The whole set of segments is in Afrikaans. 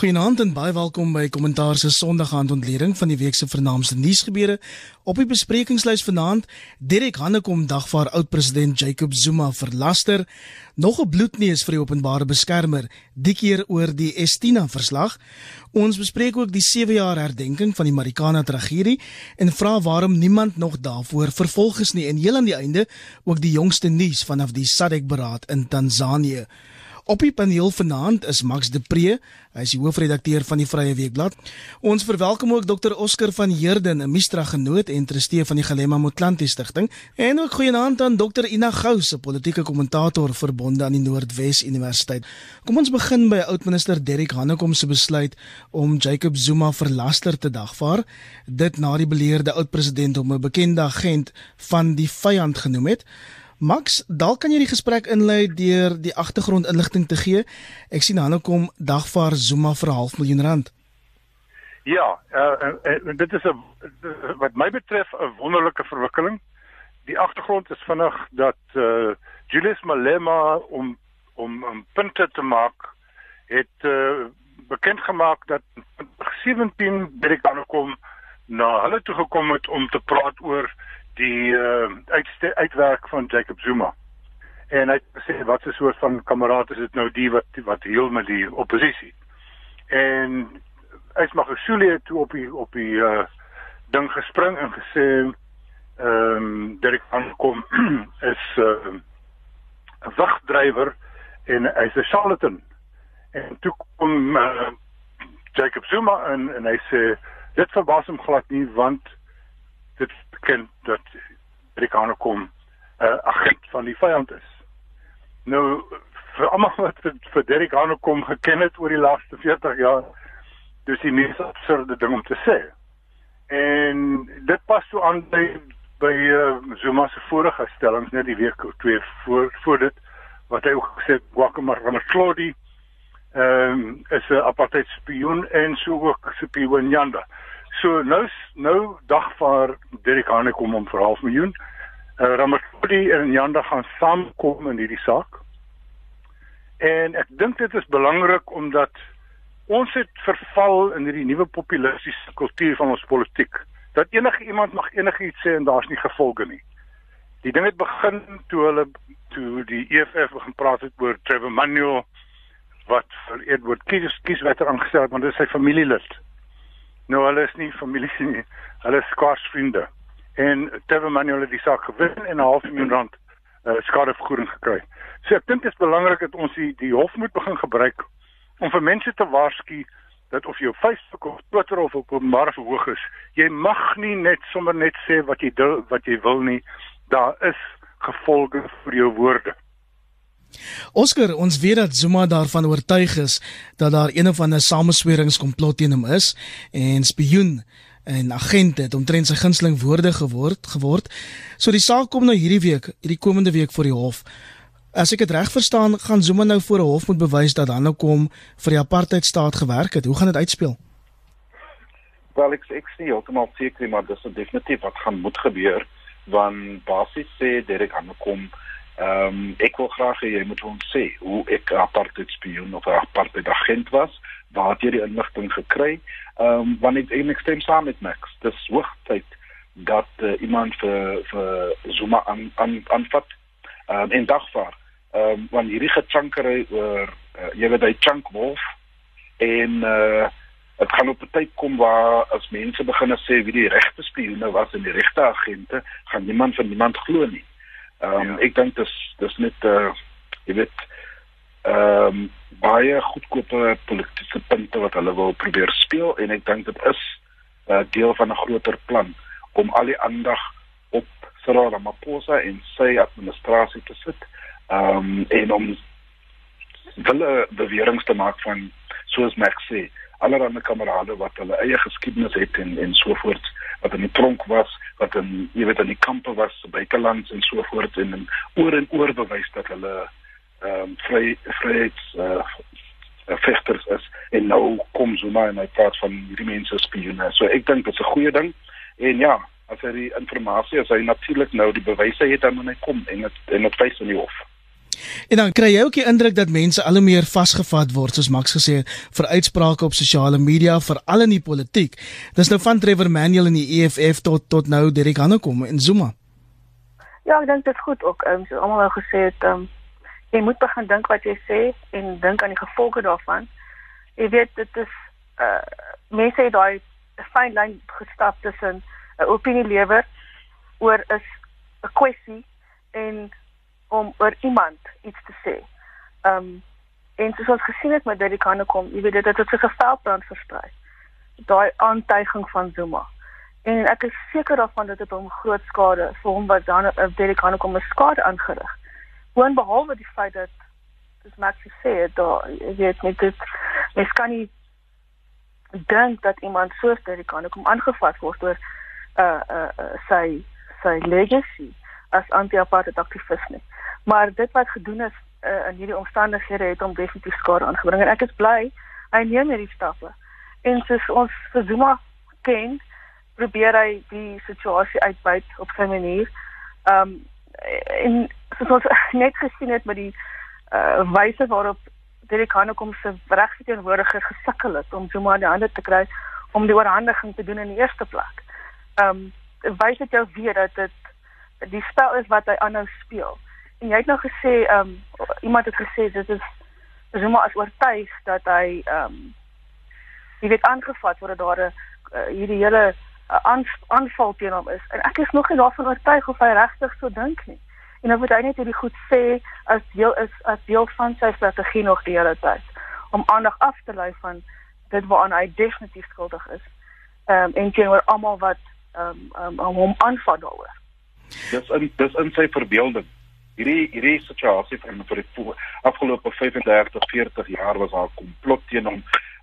Goeienaand en baie welkom by Kommentaar se Sondagaand ontleding van die week se vernaamste nuusgebeure. Op die besprekingslys vanaand, Derek Hannekom dagvaar oud-president Jacob Zuma verlaster, nog 'n bloedneus vir die openbare beskermer, die keer oor die Estina verslag. Ons bespreek ook die 7 jaar herdenking van die Marikana tragedie en vra waarom niemand nog daarvoor vervolg is nie en heel aan die einde ook die jongste nuus vanaf die SADC-beraad in Tansanië. Op die paneel vanaand is Max de Pre, hy is die hoofredakteur van die Vrye Weekblad. Ons verwelkom ook Dr Oscar van Heerden, 'n Mistra genoot en trustee van die Galema Motlanti Stichting, en ook goeienaand aan Dr Ina Gous, 'n politieke kommentator verbonde aan die Noordwes Universiteit. Kom ons begin by oudminister Derek Hanekom se besluit om Jacob Zuma verlaster te dagvaar, dit na die beleerde oud-president hom 'n bekende agent van die vyand genoem het. Max, dalk kan jy die gesprek inlei deur die agtergrondinligting te gee. Ek sien hulle kom dagvaar Zuma vir 'n half miljoen rand. Ja, uh, uh, uh, dit is 'n wat my betref 'n wonderlike verwikkeling. Die agtergrond is vinnig dat uh, Julius Malema om om 'n punte te maak het uh, bekend gemaak dat 17 Amerikaners kom na hulle toe gekom het om te praat oor die uh, uit, uitwerk van Jacob Zuma. En hy gesê wat 'n soort van kameraad is dit nou die wat wat heel met die oppositie. En hy's maar gesoolie toe op die op die uh ding gespring en gesê ehm um, ek aankom is uh, 'n uh, wagdrywer en hy's 'n charlatan. En toe kom uh, Jacob Zuma en en hy sê dit verbaas hom glad nie want dit bekend dat Amerikaner kom 'n uh, agent van die vyand is. Nou vir almal wat vir Derek Hanekom geken het oor die laaste 40 jaar, dis die mees absurde ding om te sê. En dit pas so aan by by uh, Zuma se vorige stellings net die week of twee voor voor dit wat hy ook gesê het Guacamole Ramatlodi ehm um, is 'n apartheid spioen en so ook Sipho Nyanda. So nou nou dagvaar Derek Hane kom om vir half miljoen. Uh, Ramaphosa en Nyanda gaan saamkom in hierdie saak. En ek dink dit is belangrik omdat ons het verval in hierdie nuwe populistiese kultuur van ons politiek dat enige iemand mag enigiets sê en daar's nie gevolge nie. Die ding het begin toe hulle toe die EFF begin praat het oor Trevor Manuel wat vir Edward Kies kieswetter aangestel het want dit is sy familielid. Nou hulle is nie familie nie. Hulle is skaars vriende. En Trevor Manuel het die saak gewen en 'n half miljoen rand uh, skadevergoeding gekry. So ek dink dit is belangrik dat ons die, die hof moet begin gebruik om vir mense te waarsku dat of jou Facebook of Twitter of op openbare verhoog is, jy mag nie net sommer net sê wat jy dil, wat jy wil nie. Daar is gevolge vir jou woorde. Oscar, ons weet dat Zuma daarvan oortuig is dat daar een of ander samesweringskomplot teen hom is en spioen en agent het omtrent sy gunsteling woorde geword geword. So die saak kom nou hierdie week, hierdie komende week voor die hof. As ek dit reg verstaan, gaan Zuma nou voor 'n hof moet bewys dat hy nou kom vir die apartheidstaat gewerk het. Hoe gaan dit uitspeel? Wel ek ek sien heeltemal seker maar dis definitief wat gaan moet gebeur want basies sê Derek gaan kom Ehm um, ek wil graag hê jy moet ons sê hoe ek apartheid spioen of apartheid agent was, waar het jy die inligting gekry? Ehm um, wanneer ek ek stem saam met Max, dis hoogtyd dat uh, iemand vir vir Zuma aan aan aanvat. Ehm um, en dagvaar. Ehm um, wanneer hierdie gechankery oor uh, jy weet hy chunk wolf en uh dit gaan op 'n tyd kom waar as mense begin sê wie die regte spioene was en die regte agente, gaan niemand van niemand glo nie. Ehm um, ja. ek dink dis dis net uh jy weet ehm um, baie goedkope politieke punte wat hulle wil probeer speel en ek dink dit is 'n uh, deel van 'n groter plan om al die aandag op Cyril Ramaphosa en sy administrasie te sit. Ehm um, en om hulle beweringe te maak van soos Max sê, allerlei kamerade wat hulle eie geskiedenis het en en so voort wat in die tronk was wat in jy weet in die kampe was buitelands en so voort en, en oor en oor bewys dat hulle ehm um, vry vryheids uh, vegters is en nou kom Zuma en hy praat van hierdie mense spioene. So ek dink dit is 'n goeie ding en ja, as hy die inligting as hy natuurlik nou die bewyse het dan moet hy kom en dit en dit wys in die hof. En dan kry jy ook die indruk dat mense al hoe meer vasgevat word, soos Max gesê het, vir uitsprake op sosiale media, veral in die politiek. Dis nou van Trevor Manuel in die EFF tot tot nou Derek Hanekom en Zuma. Ja, ek dink dit is goed ook. Ehm um, so almal nou gesê het ehm um, jy moet begin dink wat jy sê en dink aan die gevolge daarvan. Jy weet dit is uh mense het daai fyn lyn gestap tussen 'n uh, opinie lewer oor is 'n kwessie en om oor iemand iets te sê. Ehm um, en soos ons gesien het met Derek Hanekom, jy weet dit het tot 'n geveldbrand versprei. Daai aantuiging van Zuma. En ek is seker daarvan dat dit hom groot skade vir hom wat dan uh, Derek Hanekom 'n skade aangerig. Woon behalwe die feit dat dis Max sê dat jy weet net dit mens kan nie dink dat iemand soos Derek Hanekom aangevat word oor uh, uh sy sy legacy as anti-apartheid aktivis nie. Maar dit wat gedoen is uh, in hierdie omstandighede het hom definitief skade aangebring en ek is bly hy neem hierdie stappe. En soos ons vir Zuma ken, probeer hy die situasie uitbuit op sy manier. Ehm um, en soos ons net gesien het met die uh, wyse waarop Derek Hanekom se regsverteenwoordiger gesukkel het om Zuma in die hande te kry om die oorhandiging te doen in die eerste plek. Ehm um, wys dit jou weer dat dit die spel is wat hy aanhou speel. En jy het nou gesê, ehm um, iemand het gesê dit is Zuma as oortuig dat hy ehm um, jy weet aangevat word daar 'n uh, hierdie hele uh, aanval teen hom is. En ek is nog nie daarvan oortuig of hy regtig so dink nie. En dan moet hy net hierdie goed sê as deel is as deel van sy strategie nog die hele tyd om aandag af te lei van dit waaraan hy definitief skuldig is. Ehm um, en teenoor almal wat ehm um, um, hom aanvat daaroor. Dis in dis in sy verbeelding. Hierdie hierdie situasie van vir die afgelope 35 40 jaar was haar komplot teen hom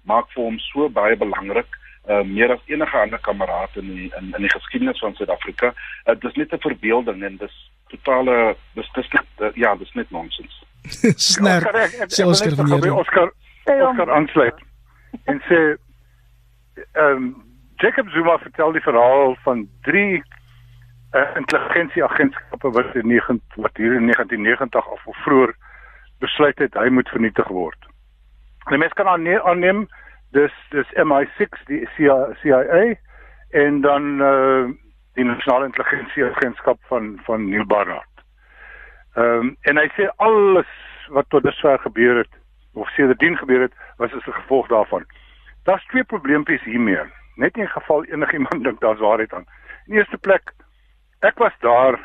maak vir hom so baie belangrik. Uh, meer as enige ander kameraad in die, in in die geskiedenis van Suid-Afrika. Uh, dit is net 'n verbeelding en dis totale dis dis net uh, ja, dis net nonsens. Sner. Oscar van hier. Oscar Oscar aansluit. En sê ehm um, Jacob Zuma vertel die verhaal van drie uh, intelligensieagentskappe wat in 9 wat hier in 1990 of vroeër besluit het hy moet vernietig word. Die mens kan aanneem dis dis MI6 die CIA en dan uh, die nasionale intelligensieagentskap van van Neil Barnard. Ehm um, en hy sê alles wat tot dusver gebeur het of sedertdien gebeur het was as 'n gevolg daarvan. Daar's twee probleempies hiermee. Net in geval enigiemand dink daar's waarheid aan. In eerste plek ek was daar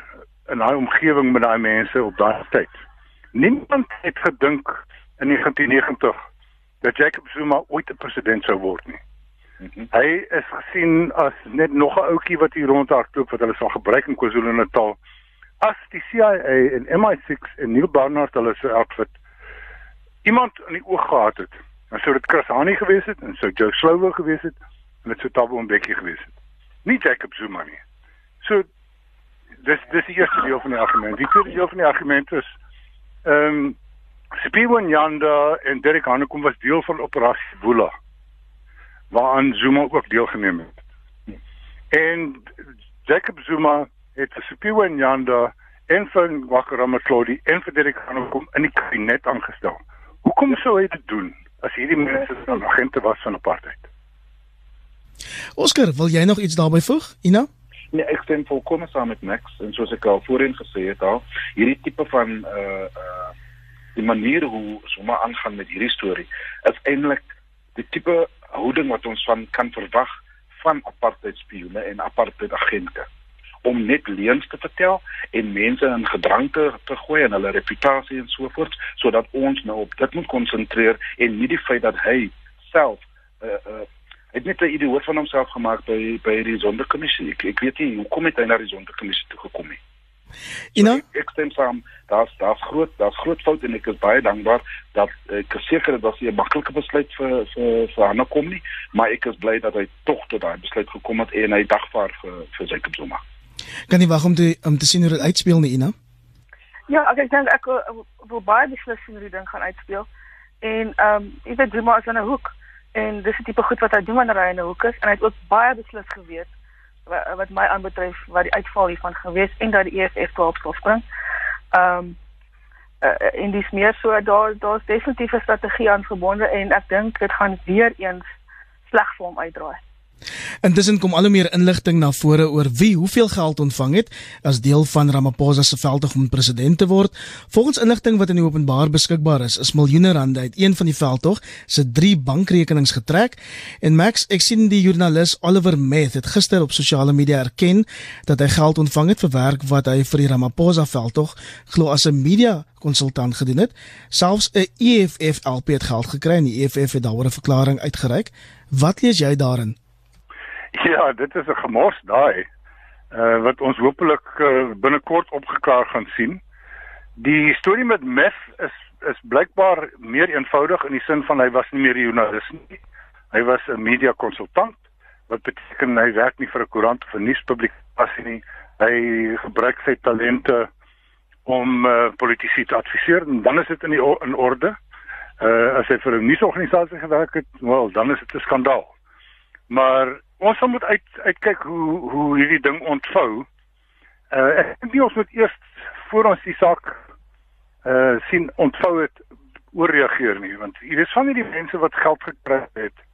in daai omgewing met daai mense op daai tyd. Niemand het gedink in 1990 dat Jacob Zuma ooit 'n president sou word nie. Mhm. Hy is gesien as net nog 'n ouetjie wat hier rondhardloop wat hulle sal gebruik in KwaZulu-Natal. As die CIA en MI6 en Neil Barnard hulle se outfit iemand in die oog gehad het, dan sou dit Chris Hani gewees het en sou Joe Slovo gewees het en dit sou Thabo Mbeki gewees het. Nie Jacob Zuma nie. So dis dis die eerste deel van die argument. Die tweede deel van die argument is ehm um, Sipiwe Nyanda en Derek Hanekom was deel van operasie Woela waaraan Zuma ook deelgeneem het. En Jacob Zuma het Sipiwe Nyanda en van Wakaramatlodi en vir Derek Hanekom in die kabinet aangestel. Hoekom sou hy dit doen as hierdie mense dan agente was van apartheid? Oscar, wil jy nog iets daarby voeg? Ina? Nee, ek stem volkomme saam met Max. En soos ek al voorheen gesê het al, hierdie tipe van uh uh die manier hoe sommer aangaan met hierdie storie is eintlik die tipe houding wat ons van kan verwag van apartheid spioene en apartheid agente om net leuns te vertel en mense in gedrang te, te gooi en hulle reputasie en so voort sodat ons nou op dit moet konsentreer en nie die feit dat hy self uh uh het net 'n idioot van homself gemaak by by die sonderkommissie. Ek, ek weet nie hoe kom hy na die sonderkommissie toe gekom het. You know, so, ek stem saam. Daar's daar's groot daar's groot fout en ek is baie dankbaar dat ek seker dit was 'n maklike besluit vir vir vir Hanna kom nie, maar ek is bly dat hy tog tot daai besluit gekom het en hy dagvaar vir vir sy Zuma. Kan jy wag om te om te sien hoe dit uitspeel nie, Ina? Ja, ek dink ek wil baie beslis sien hoe die ding gaan uitspeel. En ehm um, ek weet Zuma is in 'n hoek en dis die tipe goed wat hy doen wanneer hy in 'n hoek is en hy het ook baie beslis geweet wat, wat my aanbetref wat die uitval hiervan gewees en dat die EFF daarop sal spring. Ehm um, uh, en dis meer so daar daar's definitief 'n strategie aan verbonde en ek dink dit gaan weer eens sleg vir hom uitdraai. Intussen kom al hoe meer inligting na vore oor wie hoeveel geld ontvang het as deel van Ramaphosa se veldtog om president te word. Volgens inligting wat in die openbaar beskikbaar is, is miljoene rande uit een van die veldtog se drie bankrekenings getrek. En Max, ek sien die joernalis Oliver Meth het gister op sosiale media erken dat hy geld ontvang het vir werk wat hy vir die Ramaphosa veldtog glo as 'n media konsultant gedoen het. Selfs 'n EFF LP het geld gekry en die EFF het daaroor 'n verklaring uitgereik. Wat lees jy daarin? Ja, dit is 'n gemors daai. Uh wat ons hopelik uh, binnekort opgeklaar gaan sien. Die storie met Meth is is blykbaar meer eenvoudig in die sin van hy was nie meer 'n joernalis nie. Hy was 'n media konsultant wat beteken hy werk nie vir 'n koerant of 'n nuuspublikasie nie. Hy gebruik sy talente om uh, politici te adviseer en dan is dit in die in orde. Uh as hy vir 'n nuusorganisasie gewerk het, wel, dan is dit 'n skandaal. Maar ons moet uit uitkyk hoe hoe hierdie ding ontvou. Uh ek dink ons moet eers voor ons die saak uh sien ontvou het oorreageer nie want jy weet van hierdie mense wat geld gekry het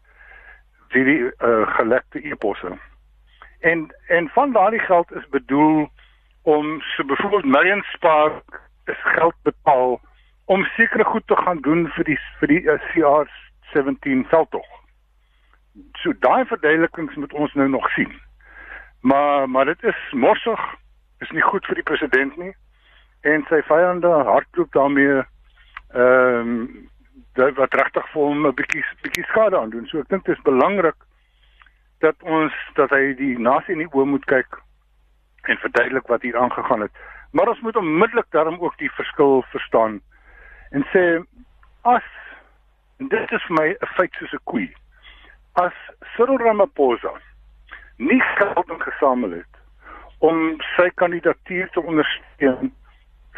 vir die uh gelekte e-posse. En en van daardie geld is bedoel om so byvoorbeeld Million Spark is geld betaal om sekere goed te gaan doen vir die vir die uh, CR 17 veldtog so daai verduidelikings moet ons nou nog sien. Maar maar dit is morsig. Is nie goed vir die president nie. En sy vyande hardloop daarmee ehm um, dit wat regtig vir hom 'n bietjie bietjie skade aan doen. So ek dink dit is belangrik dat ons dat hy die nasie in die oë moet kyk en verduidelik wat hier aangegaan het. Maar ons moet onmiddellik daarom ook die verskil verstaan en sê as en dit is vir my 'n feit soos 'n koei as Cyril Ramaphosa nie geld ingesamel het om sy kandidatuur te ondersteun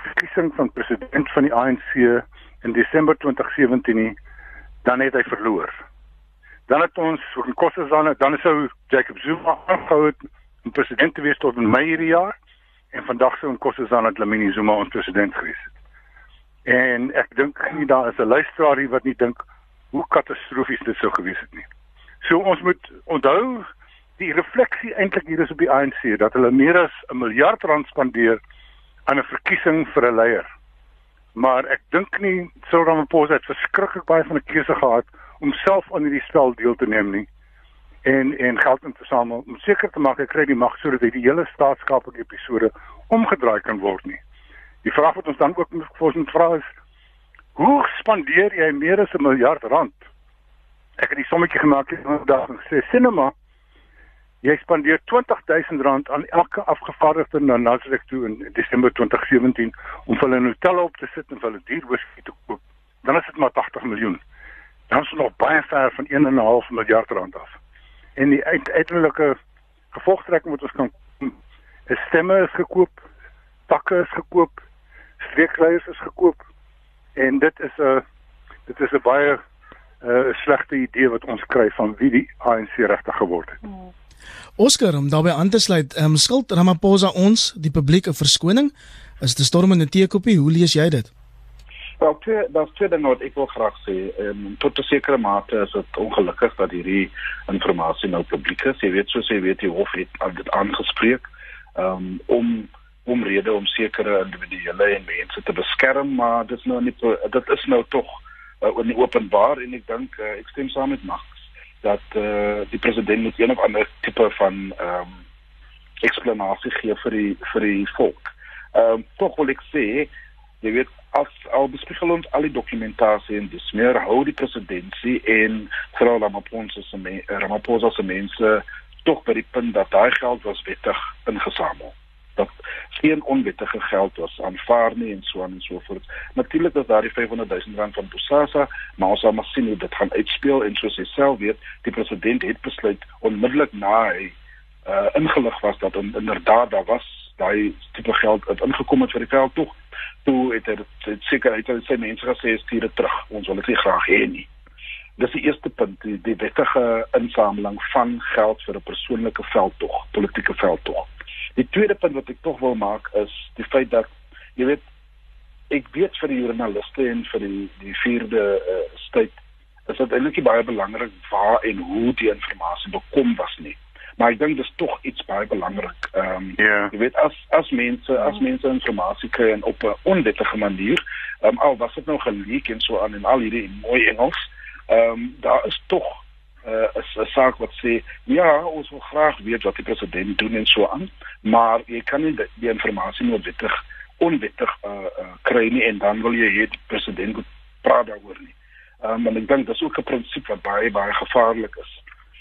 verkiesing van president van die ANC in Desember 2017 nie dan het hy verloor. Dan het ons in Kossazana dan sou Jacob Zuma aangehou het om president te wees tot in Mei hierdie jaar en vandag sou in Kossazana Dlamini Zuma ons president gewees het. En ek dink nie daar is 'n luisteraar hier wat nie dink hoe katastrofies dit sou gewees het nie. So ons moet onthou die refleksie eintlik hier is op die ANC dat hulle meer as 'n miljard rand spandeer aan 'n verkiesing vir 'n leier. Maar ek dink nie Cyril Ramaphosa het verskriklik baie van 'n keuse gehad om self aan hierdie spel deel te neem nie en en geld in te samel om seker te maak hy kry die mag sodat hy die hele staatskaplike episode omgedraai kan word nie. Die vraag wat ons dan ook moet vra is hoe spandeer jy meer as 'n miljard rand ek het die sommetjie gemaak en dag gesê sinema jy spandeer R20000 aan elke afgevaardigde na Nasrek toe in Desember 2017 om vir hulle 'n hotel op te sit en vir hulle duur whisky te koop. Dan is dit maar 80 miljoen. Dan is nog baie ver van 1.5 miljard rand af. En die uiteindelike gevolgtrekking wat ons kan is stemme is gekoop takke is gekoop streekleiers is gekoop en dit is 'n dit is 'n baie 'n uh, slegte idee wat ons kry van wie die ANC regtig geword het. Hmm. Oscar, om daarbey aan te sluit, um, skuld Ramaphosa ons, die publiek 'n verskoning? Is dit 'n stormende teekopie? Hoe lees jy dit? Wel, twee, dat is twee dinge wat ek wil graag sê. Um, tot 'n sekere mate is dit ongelukkig dat hierdie inligting nou publiek is. Jy weet soos jy weet die hof het dit aangespreek um, om om rede om sekere individuele en mense te beskerm, maar dit is nou nie dit is nou tog uh, in die openbaar en ek dink uh, ek stem saam met Max dat uh, die president moet een of ander tipe van ehm um, eksplanasie gee vir die vir die volk. Ehm um, tog wil ek sê jy weet as al bespiegel ons al die dokumentasie en dis meer hou die presidentsie en veral Ramaphosa se Ramaphosa se mense tog by die punt dat daai geld was wettig ingesamel dat geen onwettige geld was aanvaar nie en so aan en so voort. Natuurlik is daar die 500 000 rand van Bosasa, maar ons sal maar sien hoe dit gaan uitspeel en soos hy self weet, die president het besluit onmiddellik na hy uh, ingelig was dat in, inderdaad daar was daai tipe geld wat ingekom het vir die veld tog. Toe het hy dit seker uit sy mense gesê stuur dit terug. Ons wil dit nie graag hê nie. Dis die eerste punt, die, die wettige insameling van geld vir 'n persoonlike veldtog, politieke veldtog. Die tweede punt wat ek tog wil maak is die feit dat jy weet ek weet vir die joernaliste en vir die die vierde uh, state is dit eintlik baie belangrik waar en hoe die inligting bekom was nie. Maar ek dink dis tog iets baie belangrik. Ehm um, Ja. jy weet as as mense as mense inligting kry en op 'n onwettige manier, ehm um, al was dit nou geleek en so aan en al hierdie in mooi Engels, ehm um, daar is tog uh, 'n saak wat sê ja, ons wil graag weet wat die president doen en so aan, maar jy kan nie die, die inligting noodwendig onwettig uh, uh, kry nie en dan wil jy hê die president moet praat daaroor nie. Ehm um, en ek dink dis ook 'n prinsip wat baie baie gevaarlik is.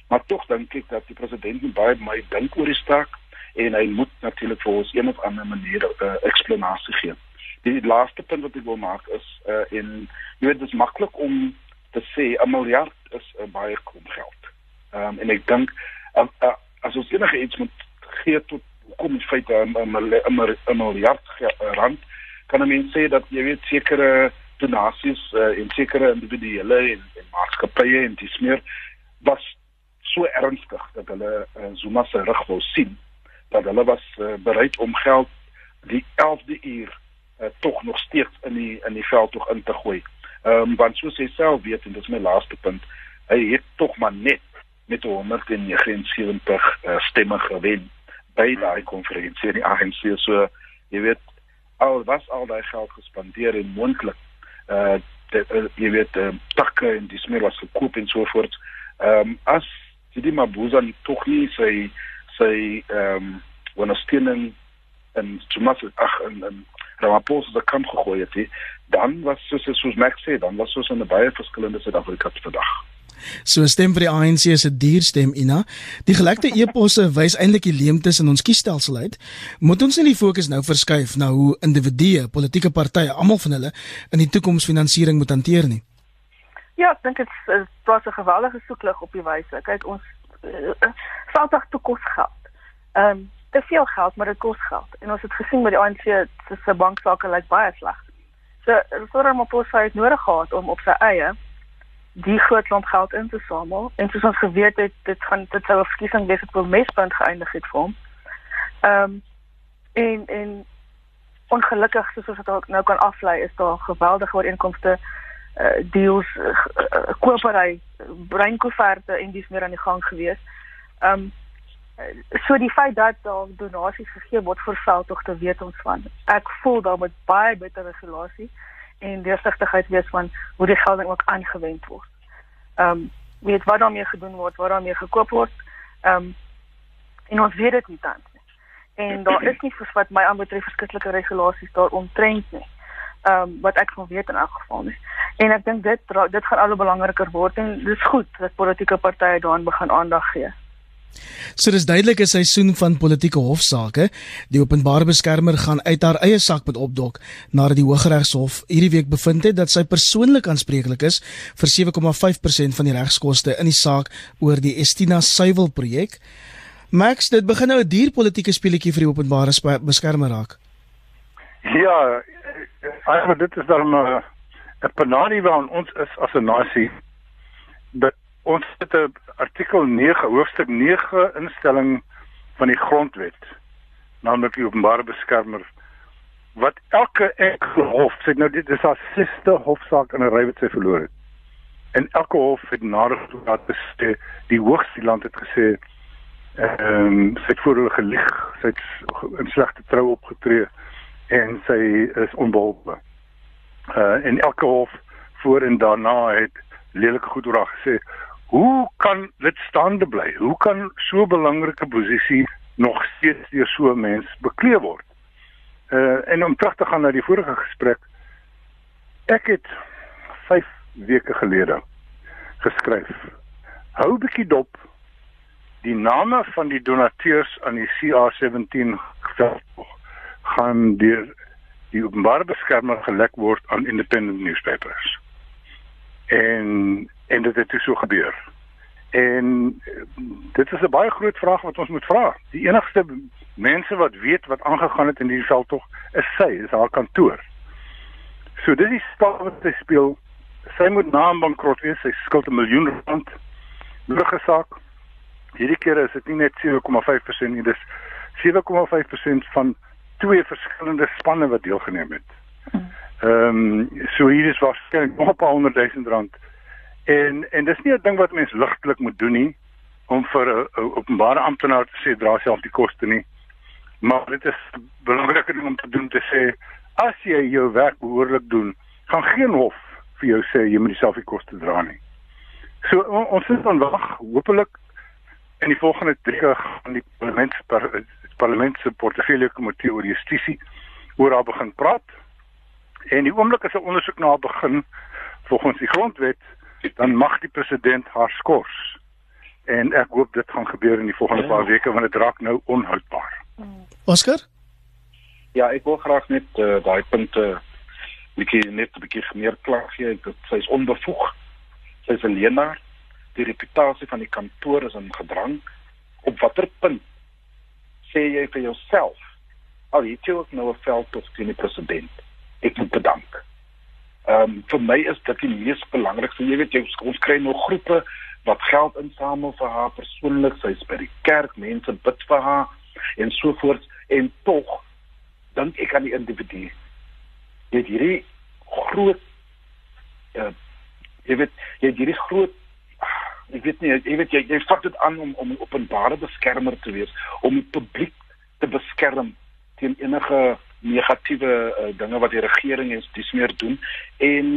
Maar tog dink ek dat die president baie my dink oor die staak en hy moet natuurlik vir ons een of ander manier 'n uh, eksplanasie gee. Die laaste punt wat ek wil maak is uh en jy weet dit is maklik om te sê 'n miljard is 'n uh, baie klomp geld. Ehm um, en ek dink uh, uh, as ons enige iets moet gee tot kom in feite 'n miljard rand kan 'n mens sê dat jy weet sekere donasies uh, en sekere individuele en, en maatskappye en dis meer was so ernstig dat hulle uh, Zuma se rug wou sien dat hulle was uh, bereid om geld die 11de uur uh, tog nog steeds in die in die veld tog in te gooi. Ehm um, want soos hy self weet en dit is my laaste punt, hy het tog maar net met 179 uh, stemme gewen by daai konferensie in die ANC so jy weet al was al daai geld gespandeer en moontlik uh, uh jy weet uh, takke en dis meer was gekoop en so voort. Ehm um, as Sidi Mabuza tog nie sy sy ehm um, ondersteuning en Thomas ag en Ramaphosa se kamp gegooi het, dan was soos soos Max sê, dan was soos 'n baie verskillende Suid-Afrika vandag. So stem vir die ANC is 'n duur stem Ina. Die gelekte eposse wys eintlik die leemtes in ons kiesstelsel uit. Moet ons nie die fokus nou verskuif na hoe individue, politieke partye, almal van hulle in die toekoms finansiering moet hanteer nie? Ja, ek dink dit is plaas 'n geweldige soeklig op die wyse. Kyk, ons uh, veldtog te kos geld. Ehm um, te veel geld, maar dit kos geld. En ons het gesien met die ANC se se banksaake lyk baie sleg. So, Cyril Ramaphosa het nodig gehad om op sy eie die groot klomp geld in te samel en soos ons geweet het dit gaan dit sou 'n verkiesing wees wat op mespunt geëindig het vir hom. Ehm um, en en ongelukkig soos ons dit nou kan aflei is daar geweldige ooreenkomste uh, deals uh, uh, kopery breinkoeverte en dis meer aan die gang gewees. Ehm um, so die feit dat daar donasies gegee word vir veldtogte weet ons van. Ek voel daar moet baie beter regulasie en deursigtigheid wees van hoe die geld ook aangewend word. Ehm um, weet wat daarmee gedoen word, wat daarmee gekoop word. Ehm um, en ons weet dit nie tans nie. En daar is nie vir wat my aanbetref verskillike regulasies daaromtrent nie. Ehm um, wat ek van weet in elk geval nie. En ek dink dit dit gaan al hoe belangriker word en dis goed dat politieke partye daaraan begin aandag gee. So dis duidelik 'n seisoen van politieke hofsaake. Die openbare beskermer gaan uit haar eie sak met opdok nadat die Hooggeregshof hierdie week bevind het dat sy persoonlik aanspreeklik is vir 7,5% van die regskoste in die saak oor die Estina suiwel projek. Max, dit begin nou 'n duur politieke speletjie vir die openbare beskermer raak. Ja, maar dit is dan 'n 'n penanie waarin ons is as 'n nasie. Dat ons het 'n artikel 9 hoofstuk 9 instelling van die grondwet naamlik die openbare beskermer wat elke enkele hof sê nou dit is haar sesde hofsaak in 'n ry wat sy verloor het. En elke hof het nader toe dat die, die hoogste land het gesê ehm um, sy het voor hulle gelieg sy het in slegte trou opgetree en sy is onbeholpe uh en elke hof voor en daarna het lelike goed oor haar gesê Hoe kan dit staande bly? Hoe kan so 'n belangrike posisie nog steeds deur so 'n mens beklee word? Uh en om terug te gaan na die vorige gesprek. Ek het 5 weke gelede geskryf. Hou bietjie dop die name van die donateurs aan die CA17 veldtog gaan deur die openbare beskermer gelek word aan independent newspapers. En en dit het toe so gebeur. En dit is 'n baie groot vraag wat ons moet vra. Die enigste mense wat weet wat aangegaan het in hierdie veldtog is sy, is haar kantoor. So dis die spel wat sy speel. Sy moet na bankrot wees, sy skuld 'n miljoen rand. Burgersaak. Hierdie keer is dit nie net 7,5% nie, dis 7,5% van twee verskillende spanne wat deelgeneem het. Ehm um, so hier is waarskynlik nog 'n paar honderd duisend rand. En en dis nie 'n ding wat mens ligtelik moet doen nie om vir 'n openbare amptenaar te sê dra self die koste nie. Maar dit is belangrik om te doen te sê as jy jou werk behoorlik doen, gaan geen hof vir jou sê jy moet self die koste dra nie. So on, ons sit dan wag, hopelik in die volgende drie gaan die parlement parlement se portefeulje komitee oor justisie oor haar begin praat. En die oomblik as 'n ondersoek na begin volgens die grondwet, dan mag die president haar skors. En ek hoop dit gaan gebeur in die volgende paar weke want dit raak nou onhoudbaar. Oscar? Ja, ek wil graag net uh, daai punte bietjie net 'n bietjie meer klaar gee. Dit sy is onbevoeg. Sy is 'n leenaar. Die reputasie van die kantoor is in gedrang. Op watter punt sê jy vir jouself al het jy ook nou 'n veldtog teen die president ek moet bedank ehm um, vir my is dit die mees belangrikste. Jy weet jy ons kry nog groepe wat geld insamel vir haar persoonlik. Sy's by die kerk mense bid vir haar en so voort. En tog dink ek aan die individu. Jy hierdie groot uh, jy weet jy hierdie groot ek weet nie jy weet jy, jy vat dit aan om om 'n openbare beskermer te wees om die publiek te beskerm teen enige negatiewe uh, dinge wat die regering en dis meer doen en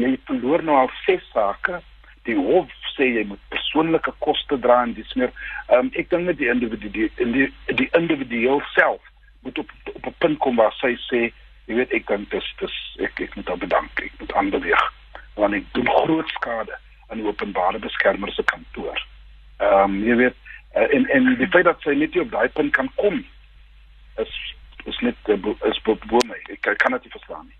jy verloor nou al ses sake die hof sê jy moet persoonlike koste dra en dis meer um, ek dink net die individu die die, die individueel self moet op op 'n punt kom waar sy sê jy weet ek dink dis dis ek ek moet dan bedank ek moet aanbeweeg want ek doen groot skade aan die openbare beskermer se kantoor. Ehm um, jy weet uh, en en die feit dat sy net nie op daai punt kan kom is is net uh, is bo my. Ek, ek kan dit nie verstaan nie.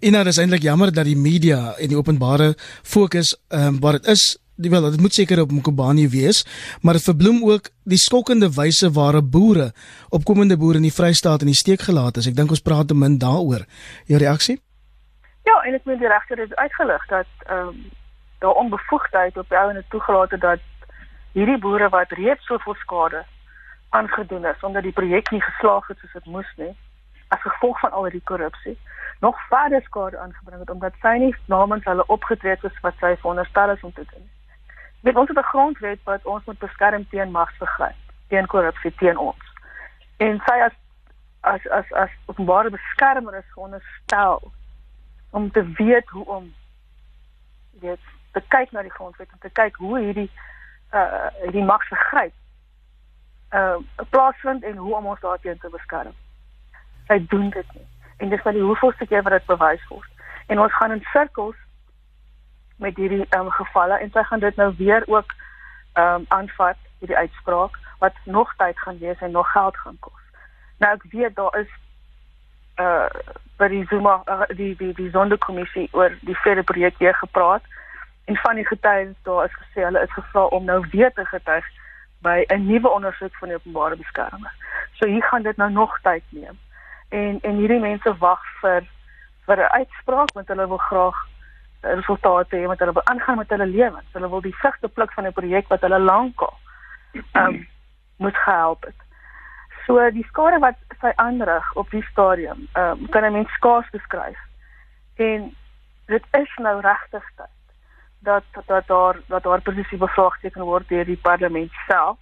En nou is eintlik jammer dat die media en die openbare fokus ehm um, waar dit is Die wel, dit moet seker op Mkobani wees, maar dit verbloem ook die skokkende wyse waarop boere, opkomende boere in die Vrystaat in die steek gelaat is. Ek dink ons praat te min daaroor. Jou reaksie? Ja, en ek moet die regter dit uitgelig dat ehm um, daar onbevoegdheid op jou en het toegelaat het dat hierdie boere wat reeds soveel skade aangedoen is omdat die projek nie geslaag het soos dit moes nie as gevolg van al die korrupsie nog verder skade aangebring het omdat sy nie namens hulle opgetree het soos wat sy veronderstel is om te doen. Dit ons het 'n grondwet wat ons moet beskerm teen magsvergryp, teen korrupsie teen ons. En sy as as as as openbare beskermer is veronderstel om te weet hoe om weet te kyk na die grondwet en te kyk hoe hierdie uh hierdie magsvergryp uh plaasvind en hoe om ons daarteen te beskerm. Sy doen dit nie. En dis wat die hoeveelste keer wat dit bewys word. En ons gaan in sirkels met hierdie um gevalle en sy gaan dit nou weer ook um aanvat hierdie uitspraak wat nog tyd gaan wees en nog geld gaan kos. Nou ek weet daar is uh by die Zuma uh, die die die sonderkommissie oor die verder projek hier gepraat en van die getuies daar is gesê hulle is gevra om nou weer te getuig by 'n nuwe ondersoek van die openbare beskermer. So hier gaan dit nou nog tyd neem. En en hierdie mense wag vir vir 'n uitspraak want hulle wil graag resultate hê met hulle wil aangaan met hulle lewens. Hulle wil die vrugte pluk van 'n projek wat hulle lankal ehm um, moet gehelp het. So die skade wat sy aanrig op die stadium, ehm um, kan 'n mens skaars beskryf. En dit is nou regtig tyd dat dat daar dat daar presies bevraagteken word deur die parlement self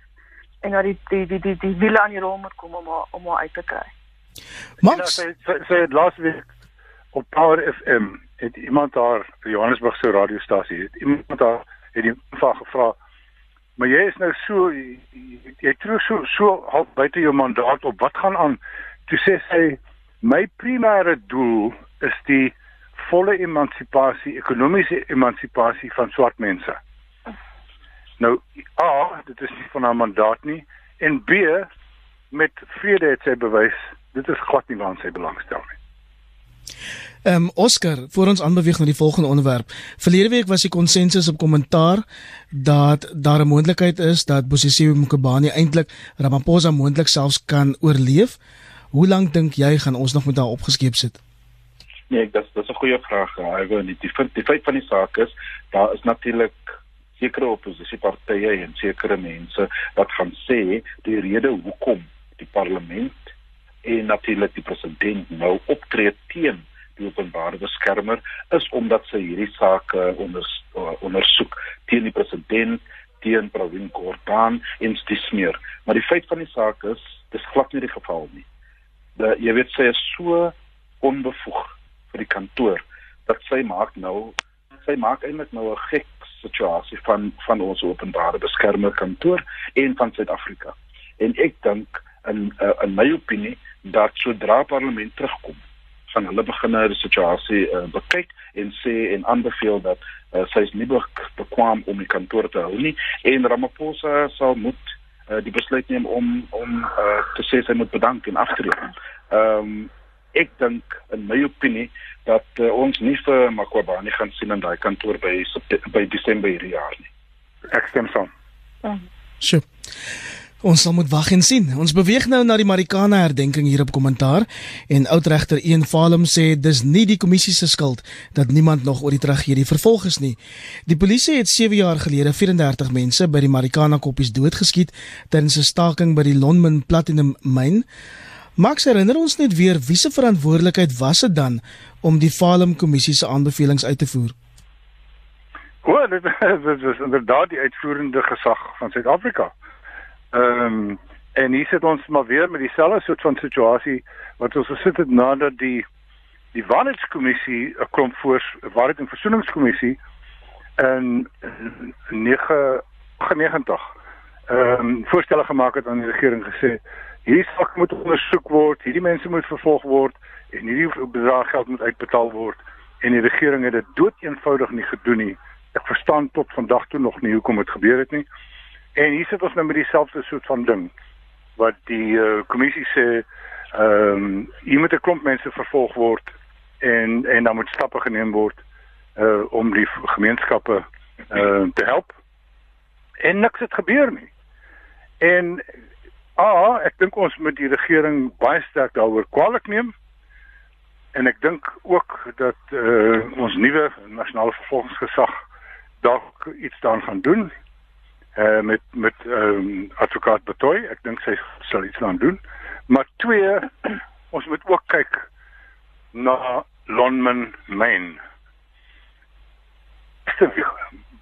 en dat die die die die, die wiele aan die rol moet kom om om haar uit te kry. Max sê sê laas week op Power FM het iemand daar Johannesburg se radiostasie het iemand daar het die vraag gevra maar jy is nou so jy, jy trou so so half buite jou mandaat op wat gaan aan toe sê sy my primêre doel is die volle emansipasie, ekonomiese emansipasie van swart mense. Nou, A, dit is nie van haar mandaat nie en B, met vrede het sy bewys dit is glad nie waar sy belangstel nie. Ehm um, Oscar, voor ons aanbeweeg na die volgende onderwerp. Verlede week was die konsensus op kommentaar dat daar 'n moontlikheid is dat Bosisiwe Mkhubane eintlik Ramaphosa moontlik selfs kan oorleef. Hoe lank dink jy gaan ons nog met haar opgeskep sit? Nee, dit dis 'n goeie vraag. Ek wil net die die feit van die saak is, daar is natuurlik sekere oppositiepartye en sekere mense wat gaan sê die rede hoekom die parlement en natuurlik die president nou optree teen die openbare beskermer is omdat sy hierdie saak onder ondersoek teen die president teen Pravin Gordhan en dis meer. Maar die feit van die saak is, dis glad nie die geval nie. Dat jy weet sy is so onbevoeg vir die kantoor dat sy maak nou sy maak eintlik nou 'n gek situasie van van ons openbare beskermer kantoor en van Suid-Afrika. En ek dink in uh, in my opinie dat sodra parlement terugkom van hulle begin die situasie uh, bekyk en sê en aanbeveel dat uh, sy is nie bekwam om die kantoor te hou nie en Ramaphosa sal moet uh, die besluit neem om om uh, te sê sy moet bedank en aftree. Ehm um, ek dink in my opinie dat uh, ons nie vir Makwabani gaan sien in daai kantoor by by Desember hierdie jaar nie. Ek stem saam. Sjoe. Ons sal moet wag en sien. Ons beweeg nou na die Marikana herdenking hier op kommentaar en oudregter Een Valum sê dis nie die kommissie se skuld dat niemand nog oor die tragedie vervolg is nie. Die polisie het 7 jaar gelede 34 mense by die Marikana koppies doodgeskiet tydens 'n staking by die Lonmin Platinum myn. Max herinner ons net weer wie se verantwoordelikheid was dit dan om die Valum kommissie se aanbevelings uit te voer? O, dit is inderdaad die uitvoerende gesag van Suid-Afrika. Ehm um, en hier sit ons maar weer met dieselfde soort van situasie wat ons gesit het nadat die die Waarheidskommissie 'n klomp voor Waarheid en Versoeningskommissie in 99 ehm um, voorstelle gemaak het aan die regering gesê hierdie saak moet ondersoek word, hierdie mense moet vervolg word en hierdie bedrag geld moet uitbetaal word en die regering het dit dood eenvoudig nie gedoen nie. Ek verstaan tot vandag toe nog nie hoekom dit gebeur het nie. En hier sit ons nou met dieselfde soort van ding wat die uh, kommissie sê ehm um, jy moet 'n klomp mense vervolg word en en dan moet stappe geneem word uh om die gemeenskappe uh te help. En niks het gebeur nie. En ah, ek dink ons moet die regering baie sterk daaroor kwaliek neem. En ek dink ook dat uh ons nuwe nasionale vervolgingsgesag dalk iets daaraan gaan doen uh, met met ehm um, advokaat Betoy. Ek dink sy sal iets aan doen. Maar twee, ons moet ook kyk na Lonman Main.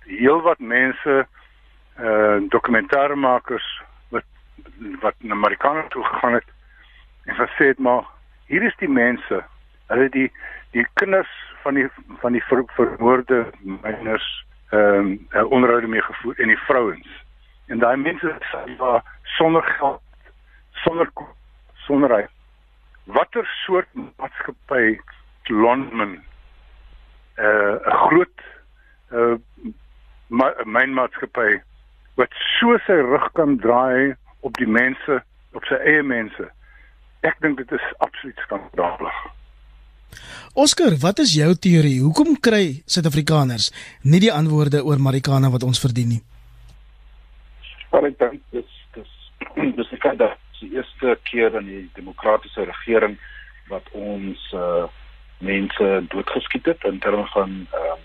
Heel wat mense eh uh, dokumentêremakers wat na Amerikaanse toe gegaan het en gesê het maar hier is die mense, hulle die die kinders van die van die ver, vermoorde miners ehm um, uh, onderhoude mee gevoer en die vrouens. En daai mense sê waar sonder geld, sonder sonder hy. Watter soort maatskappy Lonman eh uh, 'n groot eh uh, mynmaatskappy wat so sy rug kan draai op die mense, op sy eie mense. Ek dink dit is absoluut skandalig. Oscar, wat is jou teorie? Hoekom kry Suid-Afrikaners nie die antwoorde oor Marikana wat ons verdien nie? Maar ek dink dis dis dis ek dink die eerste keer in die demokratiese regering wat ons uh mense doodgeskiet het in terme van ehm um,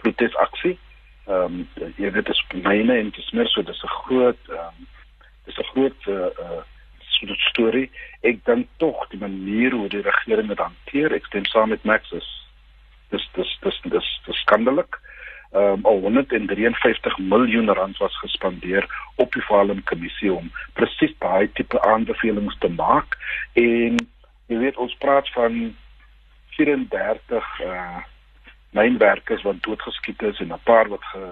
protesaksie. Ehm um, jy weet dit is myne en dit is meer so dis 'n groot ehm um, dis 'n groot uh, uh storie. Ek dink tog die manier hoe die regering dit hanteer, ek stem saam met Max is dis dis dis dis, dis skandalig. Ehm um, al 153 miljoen rand was gespandeer op die Valum kommissie om presies daai tipe aanbevelings te maak en jy weet ons praat van 34 uh mynwerkers wat doodgeskiet is en 'n paar wat ge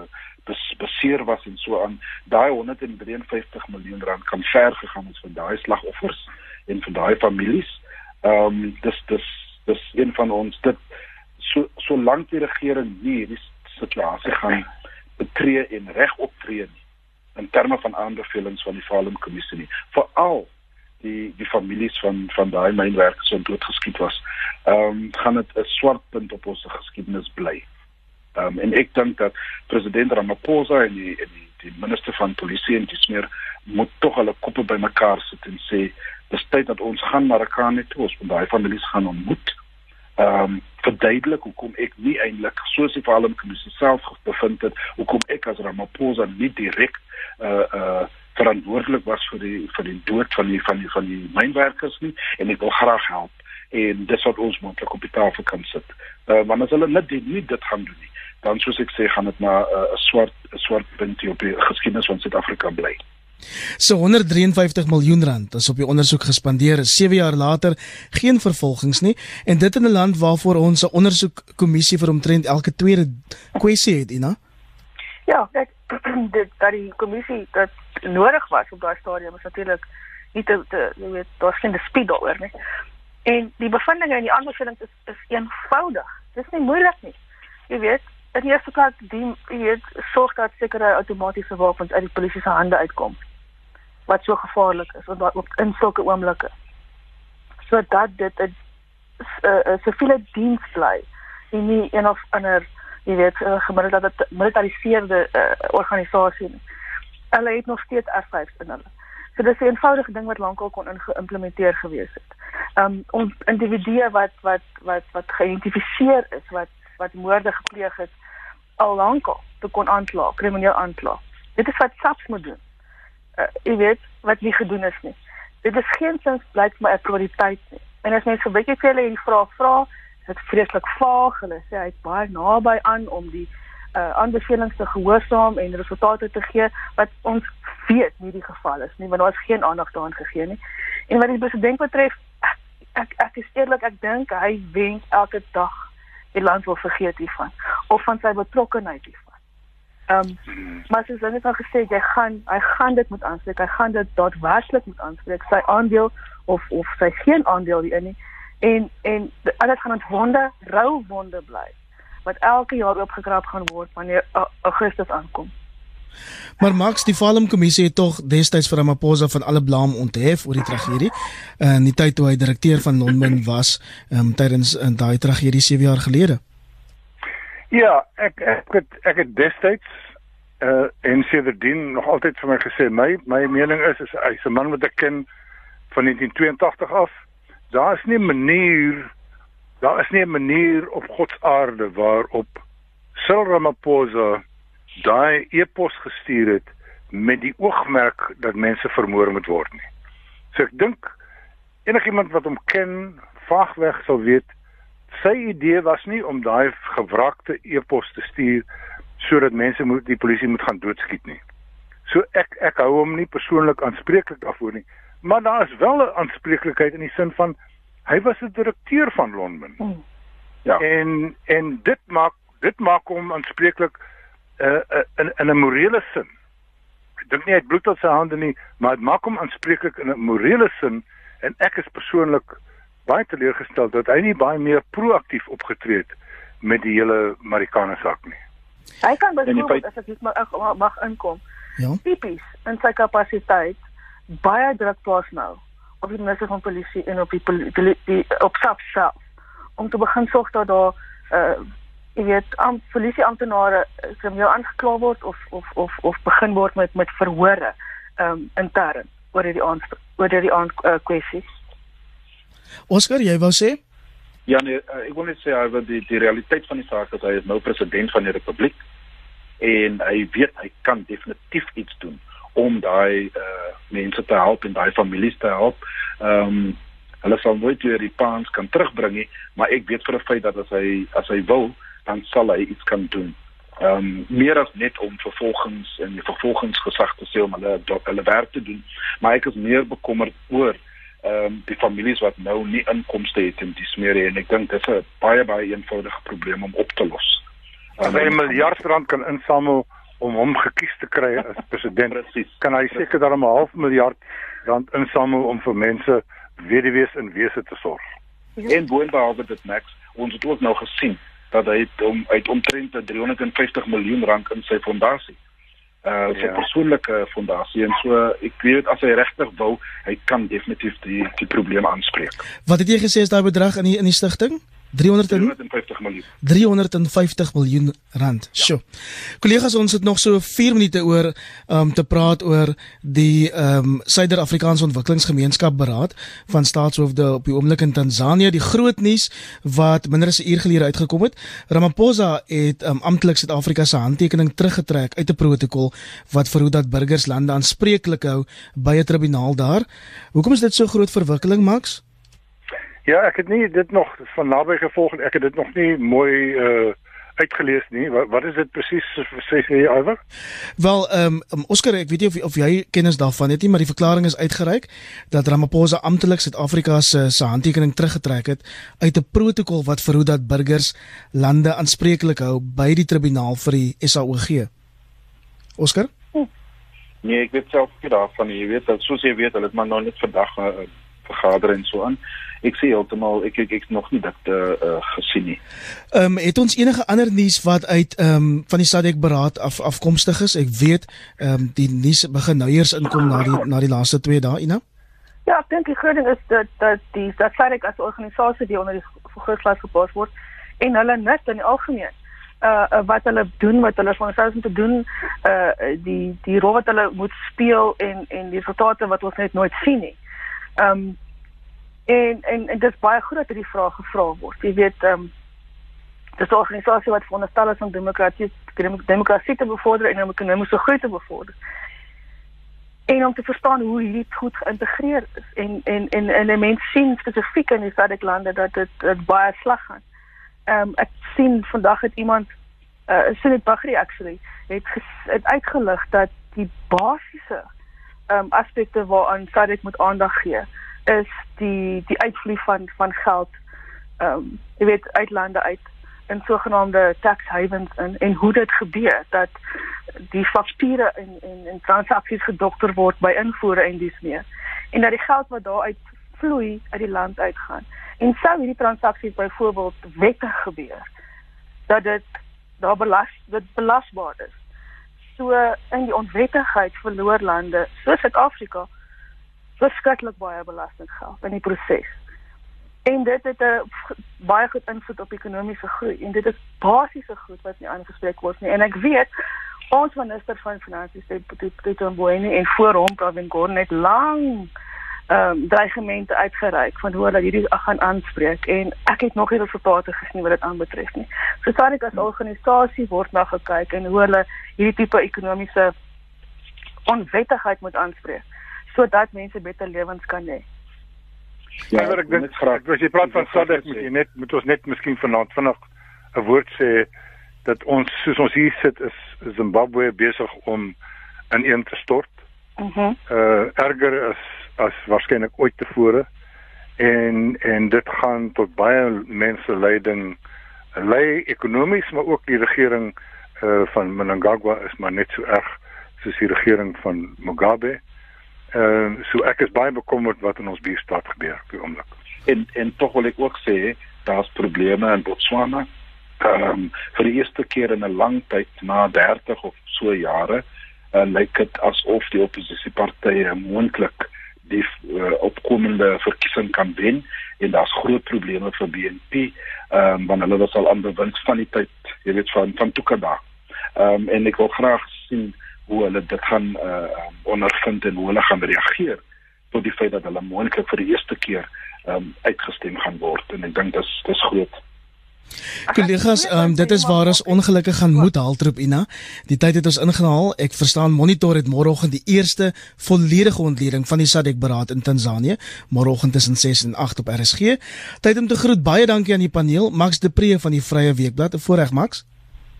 beseer was en so aan daai 153 miljoen rand kan ver gegaan het van daai slagoffers en van daai families. Ehm um, dis dis dis een van ons dit so solank die regering nie hierdie situasie gaan betree en reg optree nie in terme van aanbevelings van die Valum kommissie nie. Veral die die families van van daai mynwerkers wat doodgeskiet was. Ehm um, gaan dit 'n swart punt op ons geskiedenis bly. Um, en ek dink dat president Ramaphosa en die, en die die minister van polisie en dis meer moet tog hulle koppe bymekaar sit en sê dis tyd dat ons gaan Marakane toe ons moet daai families gaan ontmoet. Ehm um, verduidelik hoekom ek nie eintlik soos die Valum kommissie self bevind het hoekom ek as Ramaphosa nie direk uh uh verantwoordelik was vir die vir die dood van die van die van die mynwerkers nie en ek wil graag help en dis wat ons moontlik op die tafel kan sit. Uh, want as hulle net nie dit gaan doen nie, dan soos ek sê gaan dit maar 'n uh, swart 'n swart punt op die geskiedenis van Suid-Afrika bly. So 153 miljoen rand is op die ondersoek gespandeer. 7 jaar later geen vervolgings nie en dit in 'n land waarvoor ons 'n ondersoekkommissie vir omtrent elke tweede kwessie het, Ina. Ja, ek dit dat die kommissie dat nodig was op daai stadium is natuurlik nie te, te jy weet daar's geen dispuut daaroor nie. En die bevindinge en die aanbevelings is is eenvoudig. Dis nie moeilik nie. Jy weet, in die eerste plek die jy weet sorg dat sekere outomatiese wapens uit die polisie se hande uitkom wat so gevaarlik is op op in sulke oomblikke. Sodat dit 'n siviele diens bly en nie een of ander jy weet gemilitariseerde uh, organisasie nie. Hulle het nog steeds R5 in hulle. So dis 'n eenvoudige ding wat lankal kon geïmplementeer gewees het. Um ons individue wat wat wat wat geïdentifiseer is wat wat moorde gepleeg het al lankal te kon aankla, krimineel aankla. Dit is wat SAPS moet doen uh, jy weet wat nie gedoen is nie. Dit is geen sins blyk my 'n prioriteit nie. En as mens so bietjie vir hulle hierdie vraag vra, is dit vreeslik vaag. Hulle sê hy's baie naby aan om die uh aanbevelings te gehoorsaam en resultate te gee wat ons weet nie die geval is nie, want daar is geen aandag daaraan gegee nie. En wat die president betref, ek ek, ek is eerlik, ek dink hy wens elke dag die land wil vergeet hiervan of van sy betrokkeheid hiervan. Ehm um, maar soos hulle het al gesê jy gaan hy gaan dit moet aanspreek. Hy gaan dit daadwerklik moet aanspreek. Sy aandeel of of sy geen aandeel hierin nie. En en alles gaan ontwonde, rou wonde bly wat elke jaar oopgekrap gaan word wanneer Augustus aankom. Maar Max die Falem kommissie het tog destyds vir Ramaphosa van alle blame onthef oor die tragedie. In die tyd toe hy direkteur van Lonmin was, um, tydens in daai tragedie 7 jaar gelede. Ja, ek ek het ek het destyds uh en sedertdien nog altyd vir my gesê my my mening is is hy's 'n man wat ek ken van 1982 af. Daar is nie 'n manier daar is nie 'n manier op God se aarde waarop Cyril Ramaphosa daai e-pos gestuur het met die oogmerk dat mense vermoor moet word nie. So ek dink enigiemand wat hom ken, vaagweg sal weet sy idee was nie om daai gewrakte e-pos te stuur sodat mense moet die polisie moet gaan doodskiet nie. So ek ek hou hom nie persoonlik aanspreeklik daarvoor nie, maar daar is wel 'n aanspreeklikheid in die sin van hy was 'n direkteur van Lonmin. Hmm. Ja. En en dit maak dit maak hom aanspreeklik uh, uh, in in 'n morele sin. Ek dink nie hy het bloed op sy hande nie, maar dit maak hom aanspreeklik in 'n morele sin en ek is persoonlik baie teleurgestel dat hy nie baie meer proaktief opgetree het met die hele Marikana saak nie. Hy kan byvoorbeeld as ek net mag mag inkom. Ja. Tipies in sy kapasiteit baie druk plaas nou op die minister van polisie en op die, die, die op SAP self om te begin sorg dat daar uh jy weet am polisie amptenare krimineel aangekla word of of of of begin word met met verhore um intern oor die aan oor die aan uh, kwessies. Oscar, jy wou sê? Ja nee, ek wil net sê oor die die realiteit van die saak is hy is nou president van die republiek en hy weet hy kan definitief iets doen om daai uh, mense te help en daai families te help. Ehm um, hulle sal nooit weer die paans kan terugbring nie, maar ek weet vir 'n feit dat as hy as hy wil, dan sal hy iets kan doen. Ehm um, meer as net om vervolgings en die vervolgingsgesag te sê om hulle hulle werk te doen, maar ek is meer bekommerd oor ehm um, die families wat nou nie inkomste het in die smeerie en ek dink dit is 'n baie baie eenvoudige probleem om op te los. As hy 'n miljard rand kan insamel om hom gekies te kry as president, Precies. kan hy seker dan 'n half miljard rand insamel om vir mense weduwees en wese te sorg. Ja. En boonbehalwe dit Max, ons het ook nou gesien dat hy om uit omtrent 350 miljoen rand in sy fondasie uh sy ja. persoonlike fondasie en so ek weet as hy regtig wil, hy kan definitief die die probleem aanspreek. Wat het jy gesê is daai bedrag in die in die stigting? 350 miljoen. 350 miljoen rand. Ja. Sjoe. Kollegas, ons het nog so 4 minute oor om um, te praat oor die ehm um, Suider-Afrikaanse Ontwikkelingsgemeenskap beraad van staatshoofde op die oomblik in Tansanië. Die groot nuus wat minder as 'n uur gelede uitgekom het, Ramaphosa het um, amptelik Suid-Afrika se handtekening teruggetrek uit 'n protokol wat verhoed dat burgers lande aanspreeklik hou by 'n tribunaal daar. Hoekom is dit so groot verwikkeling, Max? Ja, ek het nie dit nog van naby gevolg en ek het dit nog nie mooi uh uitgelees nie. Wat, wat is dit presies sê jy Iwer? Wel, ehm um, Oscar, ek weet nie of of jy kennis daarvan het nie, maar die verklaring is uitgereik dat Ramaphosa amptelik Suid-Afrika se se handtekening teruggetrek het uit 'n protokol wat verhoed dat burgers lande aanspreeklik hou by die tribunaal vir die SAOG. Oscar? Nee, ek weet self nie daarvan nie. Jy weet, dat, soos jy weet, hulle het maar nog net vandag 'n uh, vergader en so aan ek sê heeltemal ek ek ek nog nie dit uh, uh, gesien nie. Ehm um, het ons enige ander nuus wat uit ehm um, van die SADC beraad af afkomstig is? Ek weet ehm um, die nuus begin nou eers inkom na die na die laaste 2 dae, Ina. Ja, ek dink die groot ding is dat dat die dat SADC as organisasie die onder die vergrootglas gepas word en hulle net in die algemeen uh, uh wat hulle doen wat hulle van selfs moet doen uh die die rol wat hulle moet speel en en die resultate wat ons net nooit sien nie. Ehm um, En en, en dit is baie groot dat die vraag gevra word. Jy weet, ehm um, dis 'n organisasie wat veronderstel is om demokratie demokrasie te bevorder en om ekonomiese groei te bevorder. En om te verstaan hoe hierdie goed geïntegreer is en en en en 'n mens sien spesifiek in die SADC lande dat dit dit baie sleg gaan. Ehm um, ek sien vandag het iemand uh Sunit Bagri actually het het uitgelig dat die basiese um, aspekte waaraan SADC moet aandag gee is die die uitvloei van van geld ehm um, jy weet uitlande uit in sogenaamde tax havens en en hoe dit gebeur dat die fakture en en en transaksies gedokter word by invoere en dis meer. En dat die geld wat daar uit vloei uit die land uitgaan. En sou hierdie transaksies byvoorbeeld wettig gebeur dat dit daar belas dit belasbaar is so in die onwettigheid verloor lande soos Suid-Afrika verskriklik baie belastinggeld in die proses. En dit het 'n baie goed invloed op ekonomiese groei en dit is basiese goed wat nie aangespreek word nie. En ek weet ons minister van finansies het Peter Mboweni en voor hom Pravin Gordhan net lank ehm um, dreigemente uitgereik van hoe hulle hierdie gaan aanspreek en ek het nog nie resultate gesien wat dit aanbetref nie. So SARIC as organisasie word na gekyk en hoe hulle hierdie tipe ekonomiese onwettigheid moet aanspreek sodat mense beter lewens kan hê. Ja, ek dink graag. As jy praat van SADC, moet jy net moet ons net miskien vanaand vinnig 'n woord sê dat ons soos ons hier sit is Zimbabwe besig om ineen te stort. Mhm. Uh uh erger as as waarskynlik ooit tevore en en dit gaan tot baie mense lyding lei ekonomies maar ook die regering uh van Mnangagwa is maar net so erg soos die regering van Mugabe. Ehm uh, so ek is baie bekommerd wat in ons buurstad gebeur op die oomblik. En en tog wil ek ook sê daar's probleme in Botswana. Ehm um, vir die eerste keer in 'n lang tyd na 30 of so jare uh, lyk dit asof die oppositiepartye moontlik die uh, opkomende verkiesing kan wen en daar's groot probleme vir BNP ehm um, want hulle was al aan bewind van die tyd jy weet van van Tukada. Ehm um, en ek wil graag sien hoe hulle dit gaan uh ondervind en hoe hulle gaan reageer tot die feit dat hulle moontlik vir die eerste keer um uitgestem gaan word en ek dink dis dis groot. Kollegas, um, dit is waar ons ongelukkig gaan moet haltroep Ina. Die tyd het ons ingehaal. Ek verstaan Monitor het môreoggend die eerste volledige ontleding van die SADC beraad in Tansanië, môreoggend tussen 6 en 8 op RSG. Tyd om te groet. Baie dankie aan die paneel. Max de Pre van die Vrye Weekblad. 'n Voorreg Max.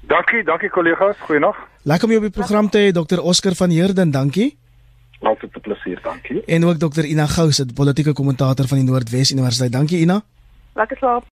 Dankie, dankie kollegas. Goeienaand. Lekker om jou op die program te hê, Dr. Oscar van Heerden. Dankie. Altyd 'n plesier, dankie. En ook Dr. Ina Gous, 'n politieke kommentator van die Noordwes Universiteit. Dankie Ina. Lekker slaap.